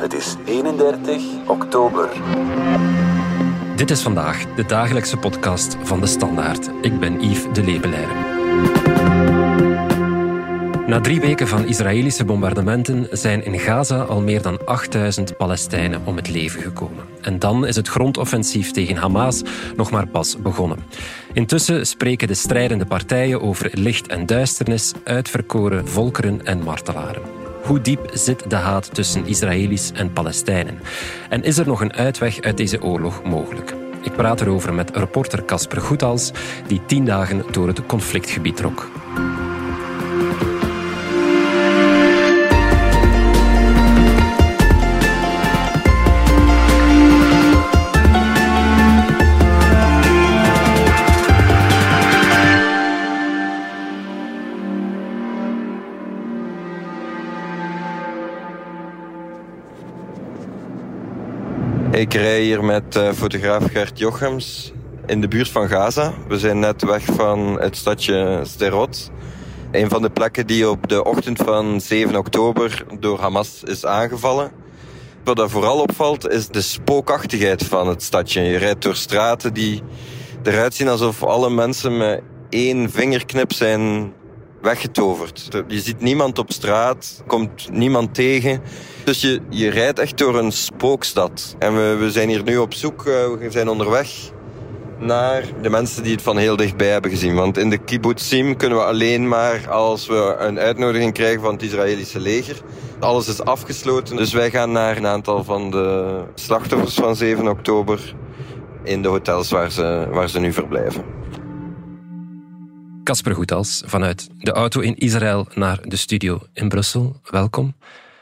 Het is 31 oktober. Dit is vandaag de dagelijkse podcast van de Standaard. Ik ben Yves de Lebelaire. Na drie weken van Israëlische bombardementen zijn in Gaza al meer dan 8000 Palestijnen om het leven gekomen. En dan is het grondoffensief tegen Hamas nog maar pas begonnen. Intussen spreken de strijdende partijen over licht en duisternis, uitverkoren volkeren en martelaren. Hoe diep zit de haat tussen Israëli's en Palestijnen? En is er nog een uitweg uit deze oorlog mogelijk? Ik praat erover met reporter Casper Goethals, die tien dagen door het conflictgebied trok. Ik rij hier met uh, fotograaf Gert Jochems in de buurt van Gaza. We zijn net weg van het stadje Sderot. Een van de plekken die op de ochtend van 7 oktober door Hamas is aangevallen. Wat er vooral opvalt is de spookachtigheid van het stadje. Je rijdt door straten die eruit zien alsof alle mensen met één vingerknip zijn weggetoverd. Je ziet niemand op straat, komt niemand tegen. Dus je, je rijdt echt door een spookstad. En we, we zijn hier nu op zoek, uh, we zijn onderweg naar de mensen die het van heel dichtbij hebben gezien. Want in de kibbutzim kunnen we alleen maar als we een uitnodiging krijgen van het Israëlische leger. Alles is afgesloten, dus wij gaan naar een aantal van de slachtoffers van 7 oktober in de hotels waar ze, waar ze nu verblijven. Casper Goethals vanuit de auto in Israël naar de studio in Brussel. Welkom.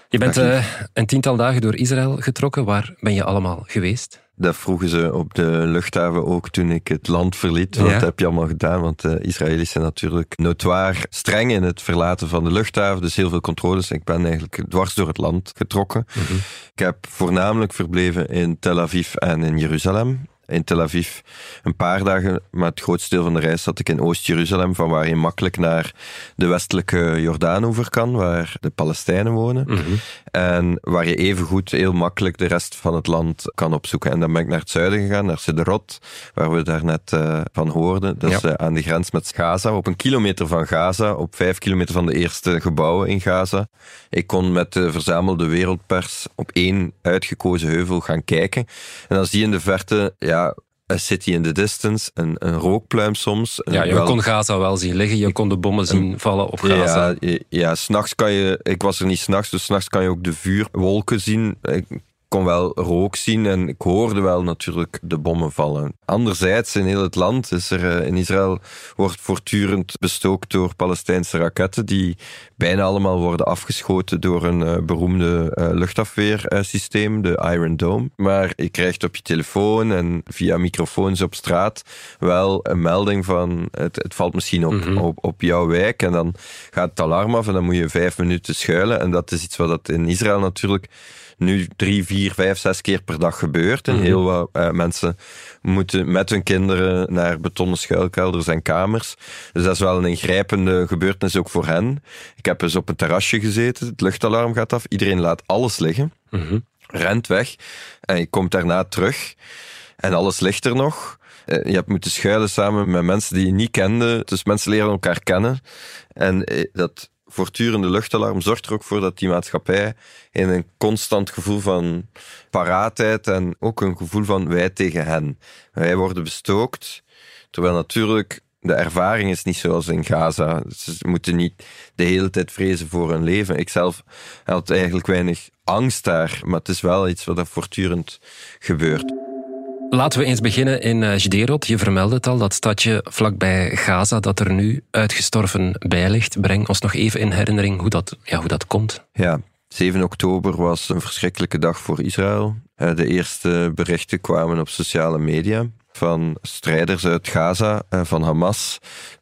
Je bent uh, een tiental dagen door Israël getrokken. Waar ben je allemaal geweest? Dat vroegen ze op de luchthaven ook toen ik het land verliet. Wat heb je allemaal gedaan? Want de Israëli's zijn natuurlijk notoir streng in het verlaten van de luchthaven. Dus heel veel controles. Ik ben eigenlijk dwars door het land getrokken. Mhm. Ik heb voornamelijk verbleven in Tel Aviv en in Jeruzalem in Tel Aviv een paar dagen, maar het grootste deel van de reis zat ik in Oost-Jeruzalem, van waar je makkelijk naar de westelijke Jordaanover kan, waar de Palestijnen wonen. Mhm. En waar je evengoed heel makkelijk de rest van het land kan opzoeken. En dan ben ik naar het zuiden gegaan, naar Sederot, waar we daar net uh, van hoorden. Dat is uh, aan de grens met Gaza, op een kilometer van Gaza, op vijf kilometer van de eerste gebouwen in Gaza. Ik kon met de verzamelde wereldpers op één uitgekozen heuvel gaan kijken. En dan zie je in de verte, ja, A City in the Distance, een, een rookpluim soms. Ja, je kon Gaza wel zien liggen, je kon de bommen zien vallen op Gaza. Ja, ja s'nachts kan je, ik was er niet s'nachts, dus s'nachts kan je ook de vuurwolken zien. Ik kon wel rook zien en ik hoorde wel natuurlijk de bommen vallen. Anderzijds, in heel het land is er, eh, in Israël wordt voortdurend bestookt door Palestijnse raketten die bijna allemaal worden afgeschoten door een uh, beroemde uh, luchtafweersysteem, de Iron Dome. Maar je krijgt op je telefoon en via microfoons op straat wel een melding van het, het valt misschien op, mhm. op, op jouw wijk en dan gaat het alarm af en dan moet je vijf minuten schuilen en dat is iets wat dat in Israël natuurlijk nu drie, vier, vijf, zes keer per dag gebeurt. En mhm. heel wat uh, mensen moeten met hun kinderen naar betonnen schuilkelders en kamers. Dus dat is wel een ingrijpende gebeurtenis ook voor hen. Ik heb eens op een terrasje gezeten, het luchtalarm gaat af, iedereen laat alles liggen, mm rent weg en je komt daarna terug en alles ligt er nog. Eh, je hebt moeten schuilen samen met mensen die je niet kende. Dus mensen leren elkaar kennen. En eh, dat voortdurende luchtalarm zorgt er ook voor dat die maatschappij in een constant gevoel van paraatheid en ook een gevoel van wij tegen hen. Wij worden bestookt, terwijl natuurlijk de ervaring is niet zoals in Gaza. Ze moeten niet de hele tijd vrezen voor hun leven. Ik zelf had eigenlijk weinig angst daar, maar het is wel iets wat er voortdurend gebeurt. Laten we eens beginnen in Jderot. Je vermeldde het al, dat stadje vlakbij Gaza dat er nu uitgestorven bij ligt. Breng ons nog even in herinnering hoe dat, ja, hoe dat komt. Ja, 7 oktober was een verschrikkelijke dag voor Israël. Eh, de eerste berichten kwamen op sociale media van strijders uit Gaza, eh, van Hamas,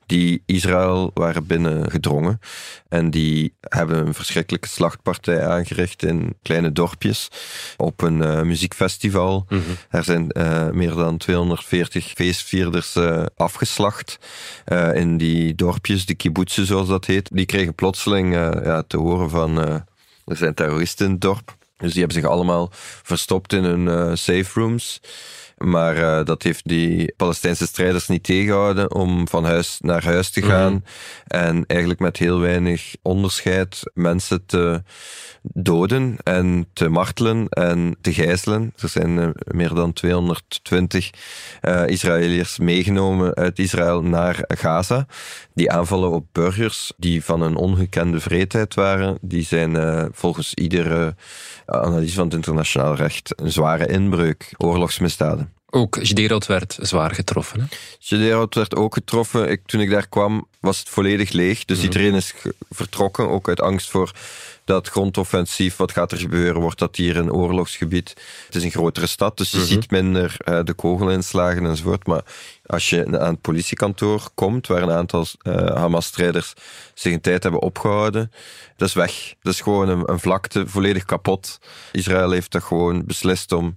die Israël waren binnengedrongen. En die hebben een verschrikkelijke slachtpartij aangericht in kleine dorpjes op een uh, muziekfestival. Mm Er zijn uh, meer dan 240 feestvierders uh, afgeslacht in die dorpjes, de kibbutzen zoals dat heet. Die kregen plotseling ja, te horen van er zijn terroristen in het dorp. Dus die hebben zich allemaal verstopt in hun safe rooms. Maar uh, dat heeft die Palestijnse strijders niet tegengehouden om van huis naar huis te gaan. Mhm. En eigenlijk met heel weinig onderscheid mensen te doden en te martelen en te gijzelen. Er zijn uh, meer dan 220 uh, Israëliërs meegenomen uit Israël naar Gaza. Die aanvallen op burgers die van een ongekende vreedheid waren, die zijn volgens iedere analyse van het internationaal recht een zware inbreuk, oorlogsmisdaden. Ook Sderot werd zwaar getroffen. Hè? Werd ook getroffen. Ik, toen ik daar kwam, was het volledig leeg. Dus mhm. iedereen is vertrokken, ook uit angst voor dat grondoffensief. Wat gaat er gebeuren? Wordt dat hier een oorlogsgebied? Het is een grotere stad, dus je mhm. ziet minder uh, de kogelinslagen enzovoort. Maar als je aan het politiekantoor komt, waar een aantal uh, Hamas-strijders zich een tijd hebben opgehouden, dat is weg. Dat is gewoon een, een vlakte, volledig kapot. Israël heeft dat gewoon beslist om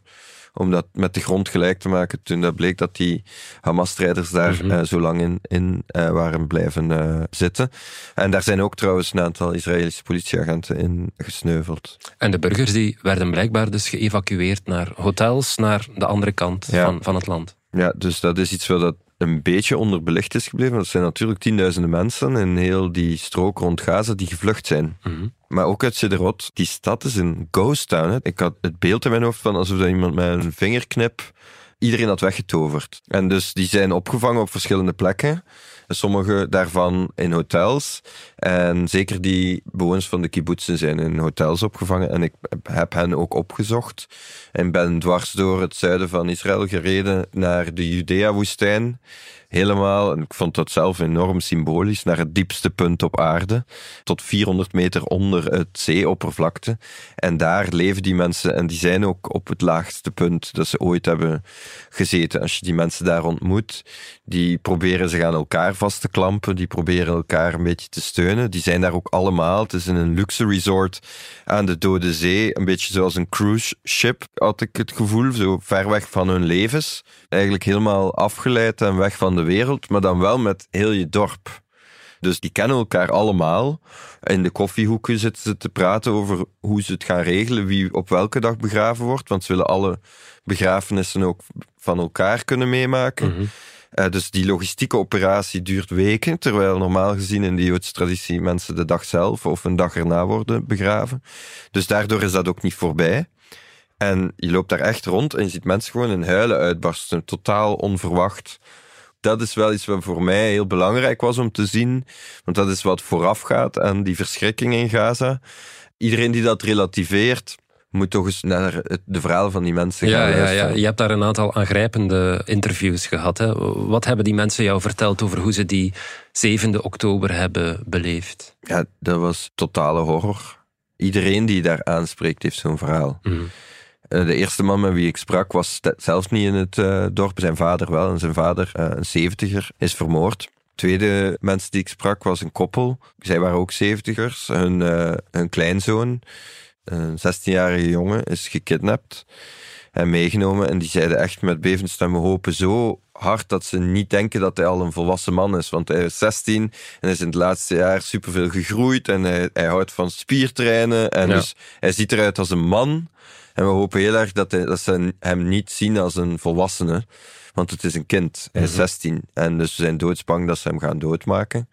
om dat met de grond gelijk te maken. Toen dat bleek dat die Hamas-strijders daar mm zo lang in, in uh, waren blijven uh, zitten. En daar zijn ook trouwens een aantal Israëlische politieagenten in gesneuveld. En de burgers die werden blijkbaar dus geëvacueerd naar hotels, naar de andere kant van, van het land. Ja, dus dat is iets wat dat een beetje onderbelicht is gebleven. Dat zijn natuurlijk tienduizenden mensen in heel die strook rond Gaza die gevlucht zijn. Mhm. Maar ook uit Sederot. Die stad is een ghost town. Hè. Ik had het beeld in mijn hoofd van alsof iemand met een vingerknip iedereen had weggetoverd. En dus die zijn opgevangen op verschillende plekken. Sommige daarvan in hotels. En zeker die bewoners van de kibbutzen zijn in hotels opgevangen. En ik heb hen ook opgezocht. En ben dwars door het zuiden van Israël gereden naar de Judea-woestijn helemaal, en ik vond dat zelf enorm symbolisch, naar het diepste punt op aarde, tot 400 meter onder het zeeoppervlakte. En daar leven die mensen en die zijn ook op het laagste punt dat ze ooit hebben gezeten. Als je die mensen daar ontmoet, die proberen zich aan elkaar vast te klampen, die proberen elkaar een beetje te steunen. Die zijn daar ook allemaal. Het is in een luxe resort aan de Dode Zee, een beetje zoals een cruise ship, had ik het gevoel, zo ver weg van hun levens. Eigenlijk helemaal afgeleid en weg van de wereld, maar dan wel met heel je dorp. Dus die kennen elkaar allemaal. In de koffiehoeken zitten ze te praten over hoe ze het gaan regelen, wie op welke dag begraven wordt. Want ze willen alle begrafenissen ook van elkaar kunnen meemaken. Mhm. Eh, dus die logistieke operatie duurt weken, terwijl normaal gezien in de Joodse traditie mensen de dag zelf of een dag erna worden begraven. Dus daardoor is dat ook niet voorbij. En je loopt daar echt rond en je ziet mensen gewoon in huilen uitbarsten, totaal onverwacht dat is wel iets wat voor mij heel belangrijk was om te zien. Want dat is wat voorafgaat aan die verschrikking in Gaza. Iedereen die dat relativeert, moet toch eens naar de verhalen van die mensen gaan ja, ja, je hebt daar een aantal aangrijpende interviews gehad. Hè? Wat hebben die mensen jou verteld over hoe ze die 7 oktober hebben beleefd? Ja, dat was totale horror. Iedereen die daar aanspreekt heeft zo'n verhaal. Mhm. Eh, de eerste man met wie ik sprak was zelfs niet in het uh, dorp, zijn vader wel. En zijn vader, uh, een zeventiger, is vermoord. Tweede mensen die ik sprak was een koppel. Zij waren ook zeventigers. Hun, hun kleinzoon, een 16-jarige jongen, is gekidnapt en meegenomen. En die zeiden echt met bevende stemmen hopen zo hard dat ze niet denken dat hij al een volwassen man is. Want hij is 16 en is in het laatste jaar superveel gegroeid. En hij, hij houdt van spiertrainen. En dus hij ziet eruit als een man. En we hopen heel erg dat, hij, dat ze hem niet zien als een volwassene. Want het is een kind. Hij is 16. Mhm. En dus we zijn doodsbang dat ze hem gaan doodmaken.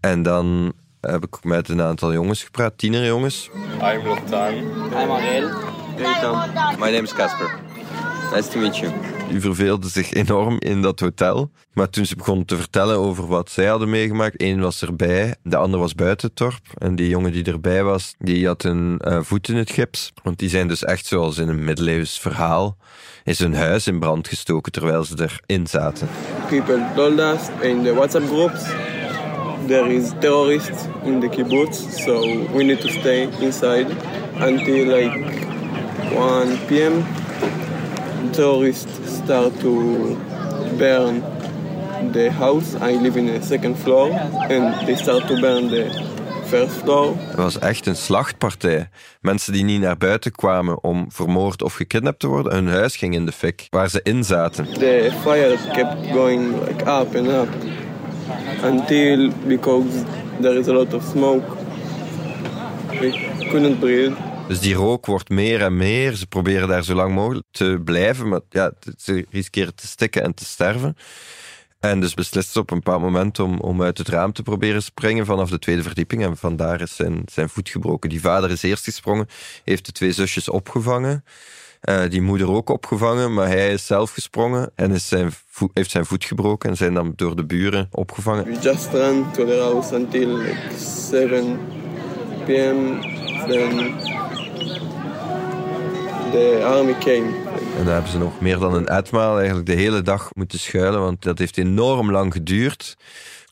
En dan heb ik met een aantal jongens gepraat, tienerjongens. I'm Lotan. I'm Ariel. Hey Tom. My name is Casper. Nice to meet you. Die verveelde zich enorm in dat hotel. Maar toen ze begonnen te vertellen over wat zij hadden meegemaakt, één was erbij, de ander was buiten het dorp. En die jongen die erbij was, die had een uh, voet in het gips. Want die zijn dus echt zoals in een middeleeuws verhaal, is hun huis in brand gestoken terwijl ze erin zaten. People told us in the WhatsApp groups there is terrorists in the kibbutz, so we need to stay inside until like 1 p.m. Terrorists start to burn the house. I live in a second floor and they start to burn the first floor. Het was echt een slachtpartij. Mensen die niet naar buiten kwamen om vermoord of gekidnapt te worden, hun huis ging in de fik, waar ze in zaten. The fire kept going like up and up until because there is a lot of smoke. We couldn't breathe. Dus die rook wordt meer en meer. Ze proberen daar zo lang mogelijk te blijven, maar ja, ze riskeren te stikken en te sterven. En dus beslist ze op een bepaald moment om, uit het raam te proberen springen vanaf de tweede verdieping. En vandaar is zijn, zijn voet gebroken. Die vader is eerst gesprongen, heeft de twee zusjes opgevangen. Uh, die moeder ook opgevangen, maar hij is zelf gesprongen en is zijn heeft zijn voet gebroken en zijn dan door de buren opgevangen. We just ran to the house until like 7 p.m. Then the army came. En daar hebben ze nog meer dan een etmaal eigenlijk de hele dag moeten schuilen, want dat heeft enorm lang geduurd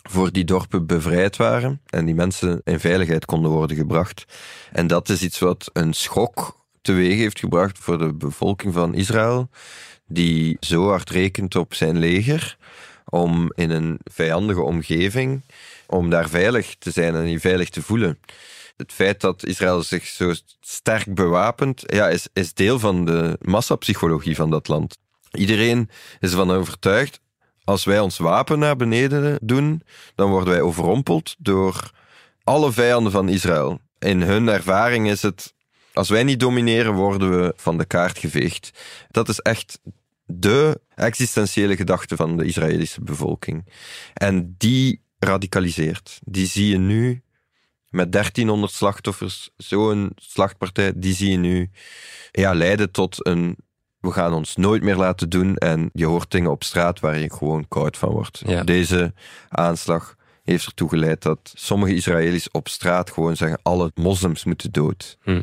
voor die dorpen bevrijd waren en die mensen in veiligheid konden worden gebracht. En dat is iets wat een schok teweeg heeft gebracht voor de bevolking van Israël, die zo hard rekent op zijn leger om in een vijandige omgeving, om daar veilig te zijn en je veilig te voelen het feit dat Israël zich zo sterk bewapent, ja, is, is deel van de massapsychologie van dat land. Iedereen is ervan overtuigd, als wij ons wapen naar beneden doen, dan worden wij overrompeld door alle vijanden van Israël. In hun ervaring is het, als wij niet domineren, worden we van de kaart geveegd. Dat is echt de existentiële gedachte van de Israëlische bevolking. En die radicaliseert. Die zie je nu met 1300 slachtoffers, zo'n slachtpartij, die zie je nu ja, leiden tot een we gaan ons nooit meer laten doen en je hoort dingen op straat waar je gewoon koud van wordt. Deze aanslag heeft ertoe geleid dat sommige Israëli's op straat gewoon zeggen alle moslims moeten dood. Hm.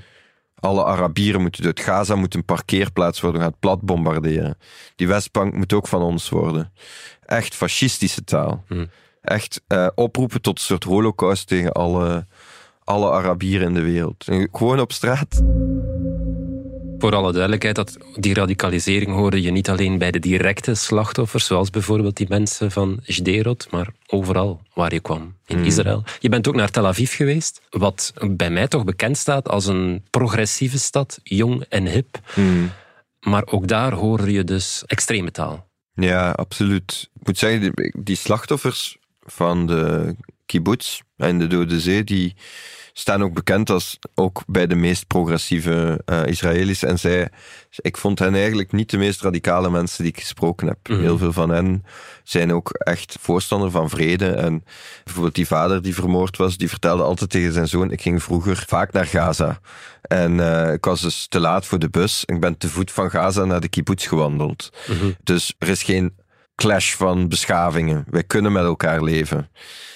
Alle Arabieren moeten dood. Gaza moet een parkeerplaats worden, we gaan het plat bombarderen. Die Westbank moet ook van ons worden. Echt fascistische taal. Hm. Echt uh, oproepen tot een soort holocaust tegen alle alle Arabieren in de wereld. Gewoon op straat. Voor alle duidelijkheid, dat die radicalisering hoorde je niet alleen bij de directe slachtoffers, zoals bijvoorbeeld die mensen van Sderot, maar overal waar je kwam in hmm. Israël. Je bent ook naar Tel Aviv geweest, wat bij mij toch bekend staat als een progressieve stad, jong en hip. Hmm. Maar ook daar hoorde je dus extreme taal. Ja, absoluut. Ik moet zeggen, die slachtoffers van de kibbutz en de Dode Zee, die staan ook bekend als ook bij de meest progressieve uh, Israëli's. En zij, ik vond hen eigenlijk niet de meest radicale mensen die ik gesproken heb. Mhm. Heel veel van hen zijn ook echt voorstander van vrede. En bijvoorbeeld die vader die vermoord was, die vertelde altijd tegen zijn zoon: Ik ging vroeger vaak naar Gaza. En uh, ik was dus te laat voor de bus. Ik ben te voet van Gaza naar de kibbutz gewandeld. Mhm. Dus er is geen clash van beschavingen. Wij kunnen met elkaar leven.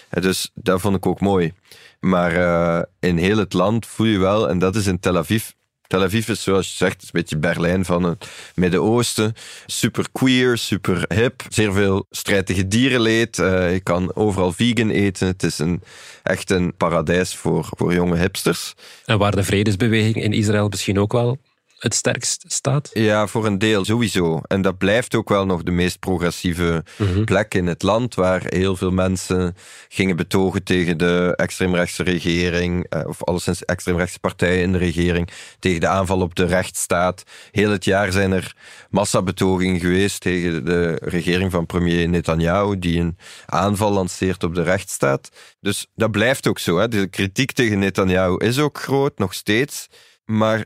Dus dat vond ik ook mooi. Maar uh, in heel het land voel je wel, en dat is in Tel Aviv. Tel Aviv is zoals je zegt, een beetje Berlijn van het Midden-Oosten. Super queer, super hip. Zeer veel strijd dierenleed. Uh, je kan overal vegan eten. Het is een, echt een paradijs voor, voor jonge hipsters. En waar de vredesbeweging in Israël misschien ook wel het sterkst staat? Ja, voor een deel sowieso. En dat blijft ook wel nog de meest progressieve mhm. plek in het land, waar heel veel mensen gingen betogen tegen de extreemrechtse regering, eh, of alleszins extreemrechtse partijen in de regering, tegen de aanval op de rechtsstaat. Heel het jaar zijn er massabetogingen geweest tegen de regering van premier Netanyahu, die een aanval lanceert op de rechtsstaat. Dus dat blijft ook zo. Hè. De kritiek tegen Netanyahu is ook groot, nog steeds. Maar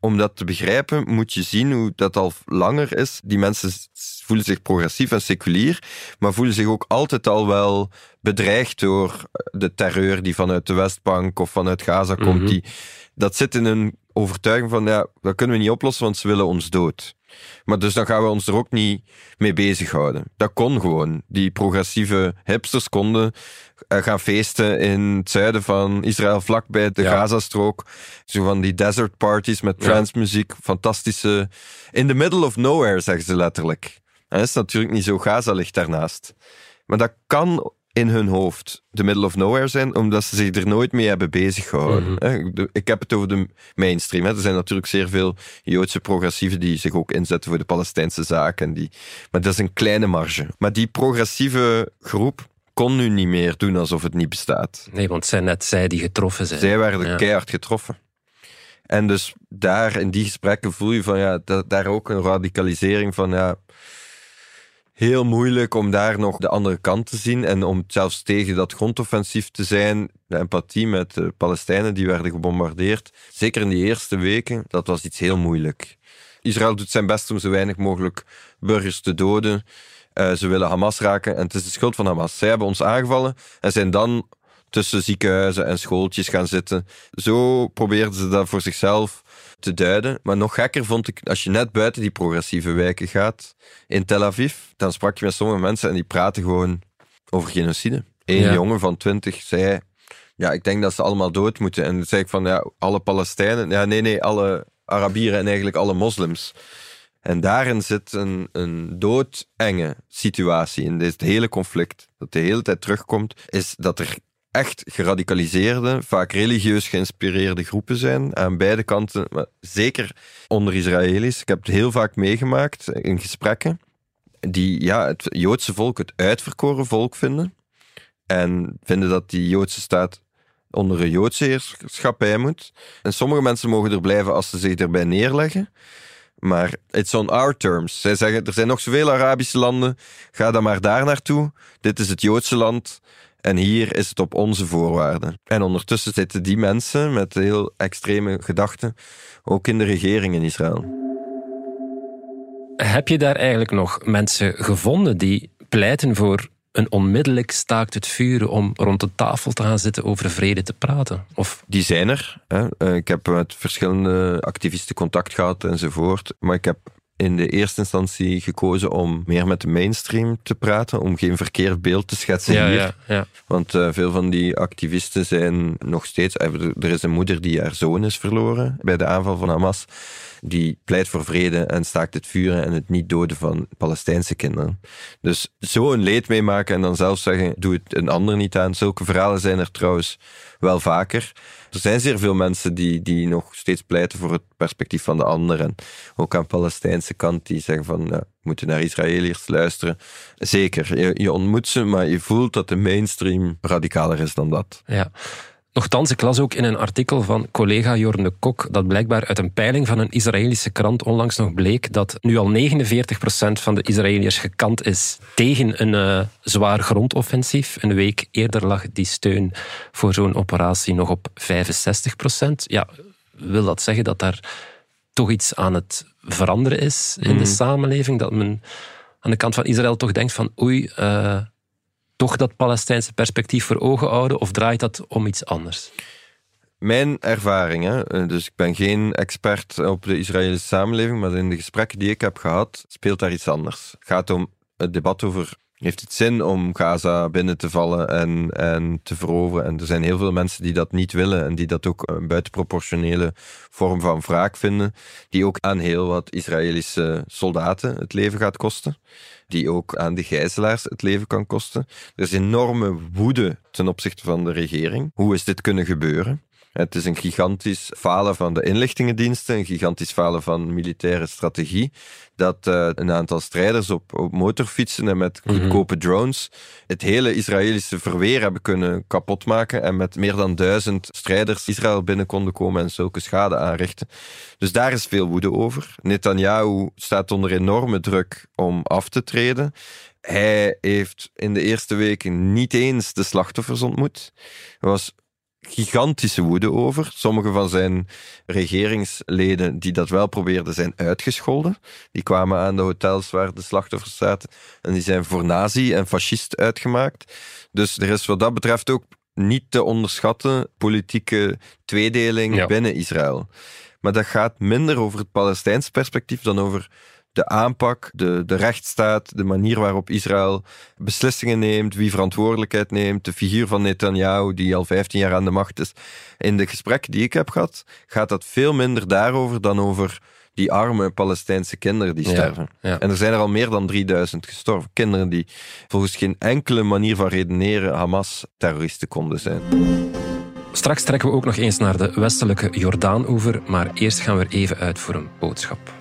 om dat te begrijpen, moet je zien hoe dat al langer is. Die mensen voelen zich progressief en seculier, maar voelen zich ook altijd al wel bedreigd door de terreur die vanuit de Westbank of vanuit Gaza komt. Mhm. die, dat zit in hun overtuiging van, ja, dat kunnen we niet oplossen, want ze willen ons dood. Maar dus dan gaan we ons er ook niet mee bezighouden. Dat kon gewoon. Die progressieve hipsters konden eh, gaan feesten in het zuiden van Israël, vlakbij de Gazastrook. Zo van die desert parties met transmuziek. Fantastische... In the middle of nowhere, zeggen ze letterlijk. En dat is natuurlijk niet zo. Gaza ligt daarnaast. Maar dat kan in hun hoofd de middle of nowhere zijn, omdat ze zich er nooit mee hebben bezig gehouden. Mhm. Ik heb het over de mainstream. Er zijn natuurlijk zeer veel Joodse progressieven die zich ook inzetten voor de Palestijnse zaak. En die, maar dat is een kleine marge. Maar die progressieve groep kon nu niet meer doen alsof het niet bestaat. Nee, want het zijn net zij die getroffen zijn. Zij werden ja. keihard getroffen. En dus daar in die gesprekken voel je van ja, dat, daar ook een radicalisering van ja, heel moeilijk om daar nog de andere kant te zien en om zelfs tegen dat grondoffensief te zijn. De empathie met de Palestijnen die werden gebombardeerd, zeker in die eerste weken, dat was iets heel moeilijk. Israël doet zijn best om zo weinig mogelijk burgers te doden. Uh, ze willen Hamas raken en het is de schuld van Hamas. Zij hebben ons aangevallen en zijn dan tussen ziekenhuizen en schooltjes gaan zitten. Zo probeerden ze dat voor zichzelf te duiden. Maar nog gekker vond ik, als je net buiten die progressieve wijken gaat, in Tel Aviv, dan sprak je met sommige mensen en die praten gewoon over genocide. Eén jongen van twintig zei, ja, ik denk dat ze allemaal dood moeten. En dan zei ik van, ja, alle Palestijnen, ja, nee, nee, alle Arabieren en eigenlijk alle moslims. En daarin zit een, een doodenge situatie in dit hele conflict. Dat de hele tijd terugkomt, is dat er echt geradicaliseerde, vaak religieus geïnspireerde groepen zijn aan beide kanten, maar zeker onder Israëli's. Ik heb het heel vaak meegemaakt in gesprekken, die ja, het Joodse volk het uitverkoren volk vinden en vinden dat die Joodse staat onder een Joodse heerschappij moet. En sommige mensen mogen er blijven als ze zich erbij neerleggen. Maar it's on our terms. Zij zeggen, er zijn nog zoveel Arabische landen, ga dan maar daar naartoe. Dit is het Joodse land. En hier is het op onze voorwaarden. En ondertussen zitten die mensen met heel extreme gedachten ook in de regering in Israël. Heb je daar eigenlijk nog mensen gevonden die pleiten voor een onmiddellijk staakt het vuren om rond de tafel te gaan zitten over vrede te praten? Of... Die zijn er. Hè. Eh, ik heb met verschillende activisten contact gehad enzovoort. Maar ik heb in de eerste instantie gekozen om meer met de mainstream te praten, om geen verkeerd beeld te schetsen ja, hier. Ja, ja. Want uh, veel van die activisten zijn nog steeds... Eh, er is een moeder die haar zoon is verloren bij de aanval van Hamas. Die pleit voor vrede en staakt het vuren en het niet doden van Palestijnse kinderen. Dus zo een leed meemaken en dan zelf zeggen, doe het een ander niet aan. Zulke verhalen zijn er trouwens wel vaker. Er zijn zeer veel mensen die, die nog steeds pleiten voor het perspectief van de ander. En ook aan de Palestijnse kant die zeggen van, nou, we moeten naar Israëliërs luisteren. Zeker, je, je ontmoet ze, maar je voelt dat de mainstream radicaler is dan dat. Ja. Nochtans, ik las ook in een artikel van collega Jorn de Kok dat blijkbaar uit een peiling van een Israëlische krant onlangs nog bleek dat nu al 49% van de Israëliërs gekant is tegen een uh, zwaar grondoffensief. Een week eerder lag die steun voor zo'n operatie nog op 65%. Ja, wil dat zeggen dat daar toch iets aan het veranderen is in de mhm. samenleving? Dat men aan de kant van Israël toch denkt van oei... Uh, toch dat Palestijnse perspectief voor ogen houden of draait dat om iets anders? Mijn ervaring, hè, eh, dus ik ben geen expert op de Israëlische samenleving, maar in de gesprekken die ik heb gehad, speelt daar iets anders. Het gaat om het debat over heeft het zin om Gaza binnen te vallen en, en te veroveren? En er zijn heel veel mensen die dat niet willen en die dat ook een buitenproportionele vorm van wraak vinden, die ook aan heel wat Israëlische soldaten het leven gaat kosten die ook aan de gijzelaars het leven kan kosten. Er is enorme woede ten opzichte van de regering. Hoe is dit kunnen gebeuren? Het is een gigantisch falen van de inlichtingendiensten, een gigantisch falen van militaire strategie. Dat uh, een aantal strijders op, op motorfietsen en met mhm. goedkope drones het hele Israëlische verweer hebben kunnen kapotmaken en met meer dan duizend strijders Israël binnen konden komen en zulke schade aanrichten. Dus daar is veel woede over. Netanyahu staat onder enorme druk om af te treden. Hij heeft in de eerste weken niet eens de slachtoffers ontmoet. Hij was gigantische woede over. Sommige van zijn regeringsleden die dat wel probeerden, zijn uitgescholden. Die kwamen aan de hotels waar de slachtoffers zaten en die zijn voor nazi en fascist uitgemaakt. Dus er is wat dat betreft ook niet te onderschatten politieke tweedeling binnen Israël. Maar dat gaat minder over het Palestijns perspectief dan over de aanpak, de, de rechtsstaat, de manier waarop Israël beslissingen neemt, wie verantwoordelijkheid neemt, de figuur van Netanyahu, die al 15 jaar aan de macht is. In de gesprekken die ik heb gehad, gaat dat veel minder daarover dan over die arme Palestijnse kinderen die sterven. En er zijn er al meer dan 3000 gestorven. Kinderen die volgens geen enkele manier van redeneren Hamas-terroristen konden zijn. Straks trekken we ook nog eens naar de westelijke Jordaan over, maar eerst gaan we er even uit voor een boodschap.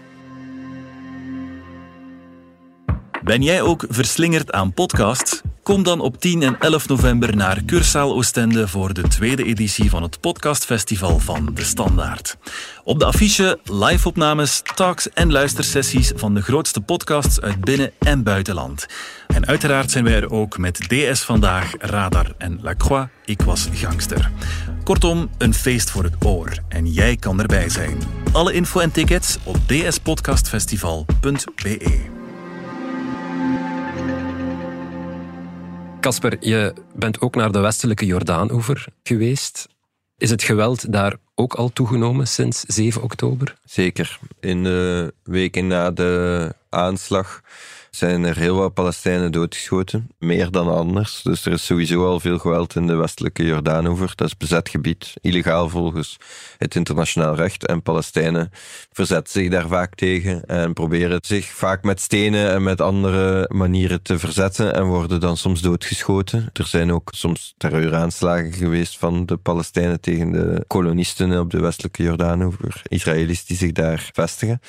Ben jij ook verslingerd aan podcasts? Kom dan op 10 en 11 november naar Cursaal Oostende voor de tweede editie van het podcastfestival van De Standaard. Op de affiche live-opnames, talks en luistersessies van de grootste podcasts uit binnen- en buitenland. En uiteraard zijn wij er ook met DS Vandaag, Radar en La Croix, Ik Was Gangster. Kortom, een feest voor het oor. En jij kan erbij zijn. Alle info en tickets op dspodcastfestival.be. Casper, je bent ook naar de westelijke Jordaanoever geweest. Is het geweld daar ook al toegenomen sinds 7 oktober? Zeker. In de weken na de aanslag zijn er heel wat Palestijnen doodgeschoten. Meer dan anders. Dus er is sowieso al veel geweld in de westelijke Jordaanoever. Dat is bezet gebied, illegaal volgens het internationaal recht. En Palestijnen verzetten zich daar vaak tegen en proberen zich vaak met stenen en met andere manieren te verzetten en worden dan soms doodgeschoten. Er zijn ook soms terreuraanslagen geweest van de Palestijnen tegen de kolonisten op de westelijke Jordaanoever, Israëli's die zich daar vestigen.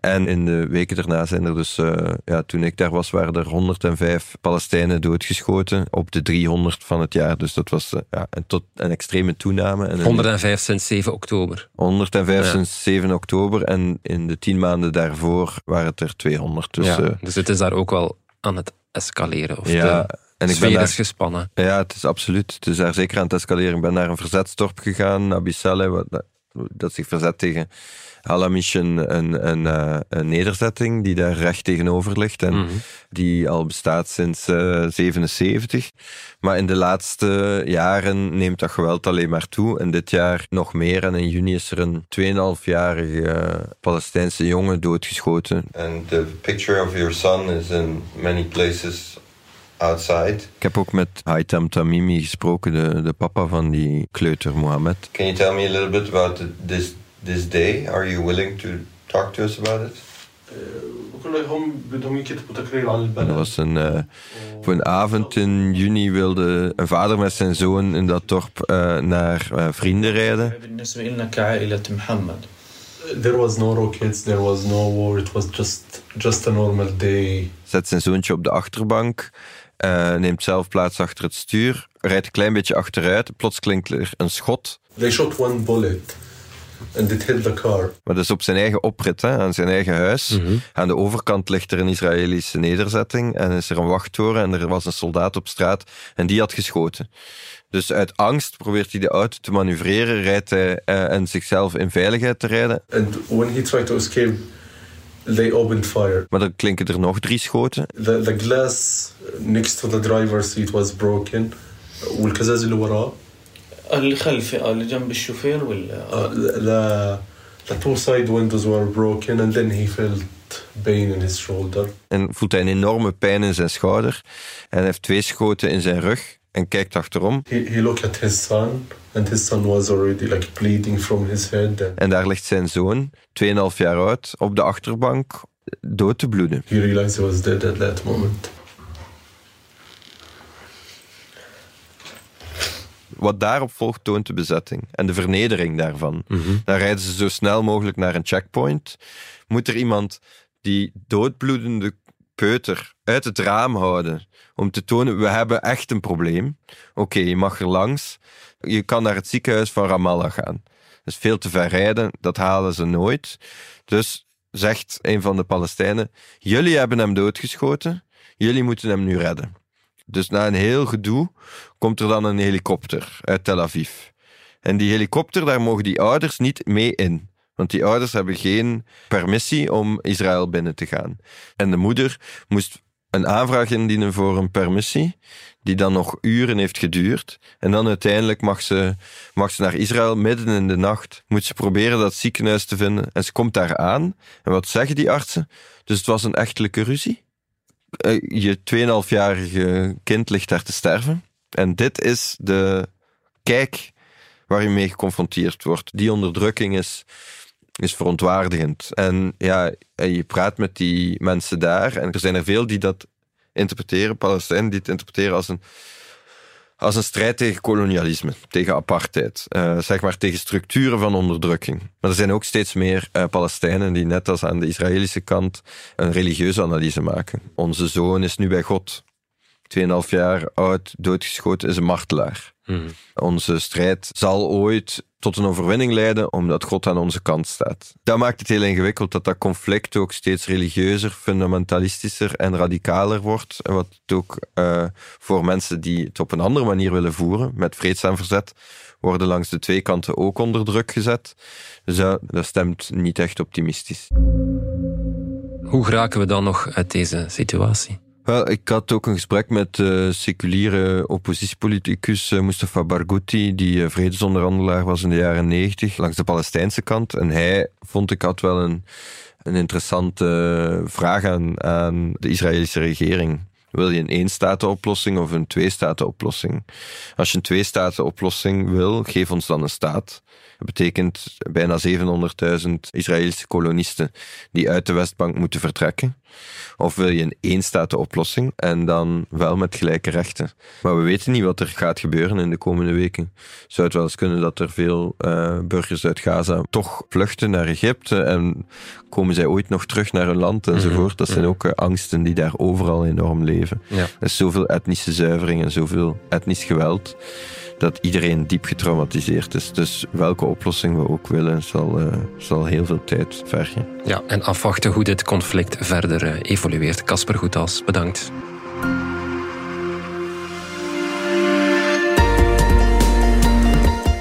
En in de weken daarna zijn er dus, uh, ja, toen ik daar was, waren er 105 Palestijnen doodgeschoten op de 300 van het jaar. Dus dat was uh, ja, een, tot een extreme toename. En 105 sinds 7 oktober. 105 ja. sinds 7 oktober. En in de 10 maanden daarvoor waren het er 200. Dus, ja, uh, dus het is daar ook wel aan het escaleren. Of ja, de en ik sfeer ben is gespannen. Ja, het is absoluut. Het is daar zeker aan het escaleren. Ik ben naar een verzetsdorp gegaan, Abisaleh, wat, dat zich verzet tegen Halamish een, een, een, uh, een, nederzetting die daar recht tegenover ligt en Mhm. die al bestaat sinds uh, 77. Maar in de laatste jaren neemt dat geweld alleen maar toe. En dit jaar nog meer. En in juni is er een 2,5-jarige Palestijnse jongen doodgeschoten. And the picture of your son is in many places outside. Ik heb ook met Haitam Tamimi gesproken, de, de papa van die kleuter Mohammed. Can you tell me a little bit about the, this, this day? Are you willing to talk to us about it? Dat was een, uh, voor een avond in juni wilde een vader met zijn zoon in dat dorp uh, naar uh, vrienden rijden. There was no rockets, there was no war, it was just, just a normal day. Zet zijn zoontje op de achterbank, uh, neemt zelf plaats achter het stuur, rijdt een klein beetje achteruit. Plots klinkt er een schot. They shot one bullet and it hit the car. Maar dat is op zijn eigen oprit, hè, aan zijn eigen huis. Mhm. Aan de overkant ligt er een Israëlische nederzetting en is er een wachttoren en er was een soldaat op straat en die had geschoten. Dus uit angst probeert hij de auto te manoeuvreren, rijdt hij uh, en zichzelf in veiligheid te rijden. And when he tried to escape, they opened fire. Maar dan klinken er nog drie schoten. The, the glass next to the driver's seat was broken. والكزاز اللي وراه اللي خلفي اللي جنب الشوفير ولا uh, the, the two side windows were broken and then he felt pain in his shoulder. En voelt hij een enorme pijn in zijn schouder. En hij heeft twee schoten in zijn rug en kijkt achterom. He, he looked at his son and his son was already like bleeding from his head. And En daar ligt zijn zoon, 2,5 jaar oud, op de achterbank, dood te bloeden. he realized he was dead at that moment. Wat daarop volgt toont de bezetting en de vernedering daarvan. Dan rijden ze zo snel mogelijk naar een checkpoint. Moet er iemand die doodbloedende peuter uit het raam houden om te tonen, we hebben echt een probleem. Oké, je mag er langs. Je kan naar het ziekenhuis van Ramallah gaan. Dat is veel te ver rijden, dat halen ze nooit. Dus zegt een van de Palestijnen, jullie hebben hem doodgeschoten, jullie moeten hem nu redden. Dus na een heel gedoe komt er dan een helikopter uit Tel Aviv. En die helikopter, daar mogen die ouders niet mee in. Want die ouders hebben geen permissie om Israël binnen te gaan. En de moeder moest een aanvraag indienen voor een permissie, die dan nog uren heeft geduurd. En dan uiteindelijk mag ze, mag ze naar Israël midden in de nacht. Moet ze proberen dat ziekenhuis te vinden. En ze komt daar aan. En wat zeggen die artsen? Dus het was een echtelijke ruzie. Uh, je 2,5-jarige kind ligt daar te sterven. En dit is de kijk waar je mee geconfronteerd wordt. Die onderdrukking is, is verontwaardigend. En ja, je praat met die mensen daar. En er zijn er veel die dat interpreteren, Palestijnen, die het interpreteren als een, als een strijd tegen kolonialisme, tegen apartheid. Uh, zeg maar tegen structuren van onderdrukking. Maar er zijn ook steeds meer uh, Palestijnen die net als aan de Israëlische kant een religieuze analyse maken. Onze zoon is nu bij God. 2,5 jaar oud, doodgeschoten, is een martelaar. Mhm. Onze strijd zal ooit tot een overwinning leiden, omdat God aan onze kant staat. Dat maakt het heel ingewikkeld dat dat conflict ook steeds religieuzer, fundamentalistischer en radicaler wordt. En wat het ook eh, voor mensen die het op een andere manier willen voeren, met vreedzaam verzet, worden langs de twee kanten ook onder druk gezet. Dus dat, dat stemt niet echt optimistisch. Hoe geraken we dan nog uit deze situatie? Wel, ik had ook een gesprek met de seculiere oppositiepoliticus eh, Mustafa Barghouti, die eh, vredesonderhandelaar was in de jaren negentig, langs de Palestijnse kant. En hij vond ik had wel een, een interessante vraag aan, aan de Israëlische regering. Wil je een één-staten-oplossing of een twee-staten-oplossing? Als je een twee-staten-oplossing wil, geef ons dan een staat. Dat betekent bijna 700.000 Israëlische kolonisten die uit de Westbank moeten vertrekken. Of wil je een één-staten-oplossing en dan wel met gelijke rechten? Maar we weten niet wat er gaat gebeuren in de komende weken. Zou het wel eens kunnen dat er veel uh, burgers uit Gaza toch vluchten naar Egypte en komen zij ooit nog terug naar hun land enzovoort. Dat zijn ook uh, angsten die daar overal enorm leven. Ja. Er is zoveel etnische zuivering en zoveel etnisch geweld dat iedereen diep getraumatiseerd is. Dus welke oplossing we ook willen, zal, uh, zal heel veel tijd vergen. Ja, en afwachten hoe dit conflict verder uh, evolueert. Casper Goethals, bedankt.